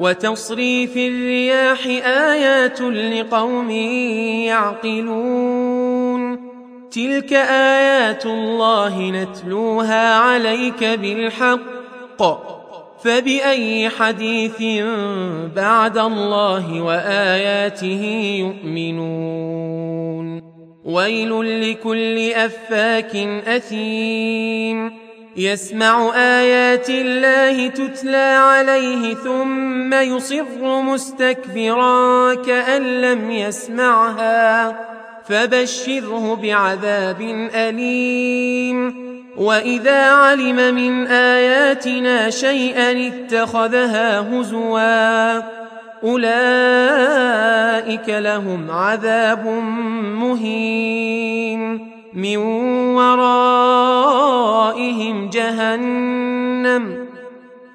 وتصريف الرياح آيات لقوم يعقلون. تلك آيات الله نتلوها عليك بالحق. فبأي حديث بعد الله وآياته يؤمنون؟ ويل لكل أفاك أثيم. يسمع آيات الله تتلى عليه ثم يصر مستكبرا كأن لم يسمعها فبشره بعذاب أليم. وإذا علم من آياتنا شيئا اتخذها هزوا أولئك لهم عذاب مهين من ورائهم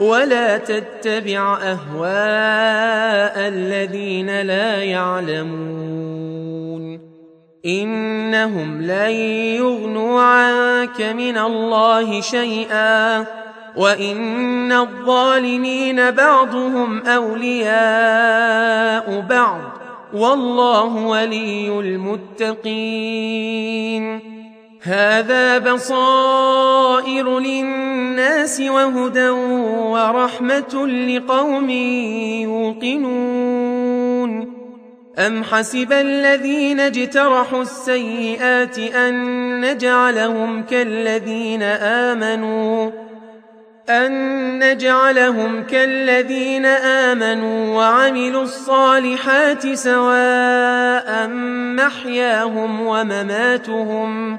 ولا تتبع أهواء الذين لا يعلمون. إنهم لن يغنوا عنك من الله شيئا. وإن الظالمين بعضهم أولياء بعض. والله ولي المتقين. هذا بصائر للناس وهدى ورحمة لقوم يوقنون. أم حسب الذين اجترحوا السيئات أن نجعلهم كالذين آمنوا؟ أن نجعلهم كالذين آمنوا وعملوا الصالحات سواء محياهم ومماتهم.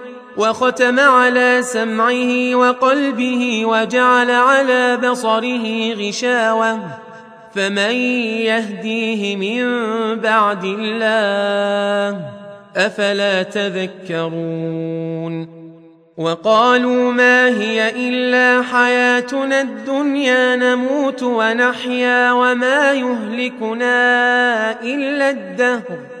وختم على سمعه وقلبه وجعل على بصره غشاوة. فمن يهديه من بعد الله أفلا تذكرون؟ وقالوا ما هي إلا حياتنا الدنيا نموت ونحيا وما يهلكنا إلا الدهر.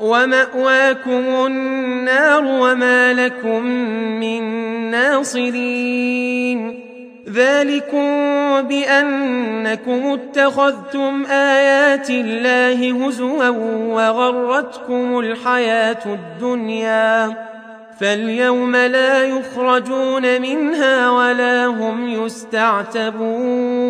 ومأواكم النار وما لكم من ناصرين. ذلكم بأنكم اتخذتم آيات الله هزوا وغرتكم الحياة الدنيا. فاليوم لا يخرجون منها ولا هم يستعتبون.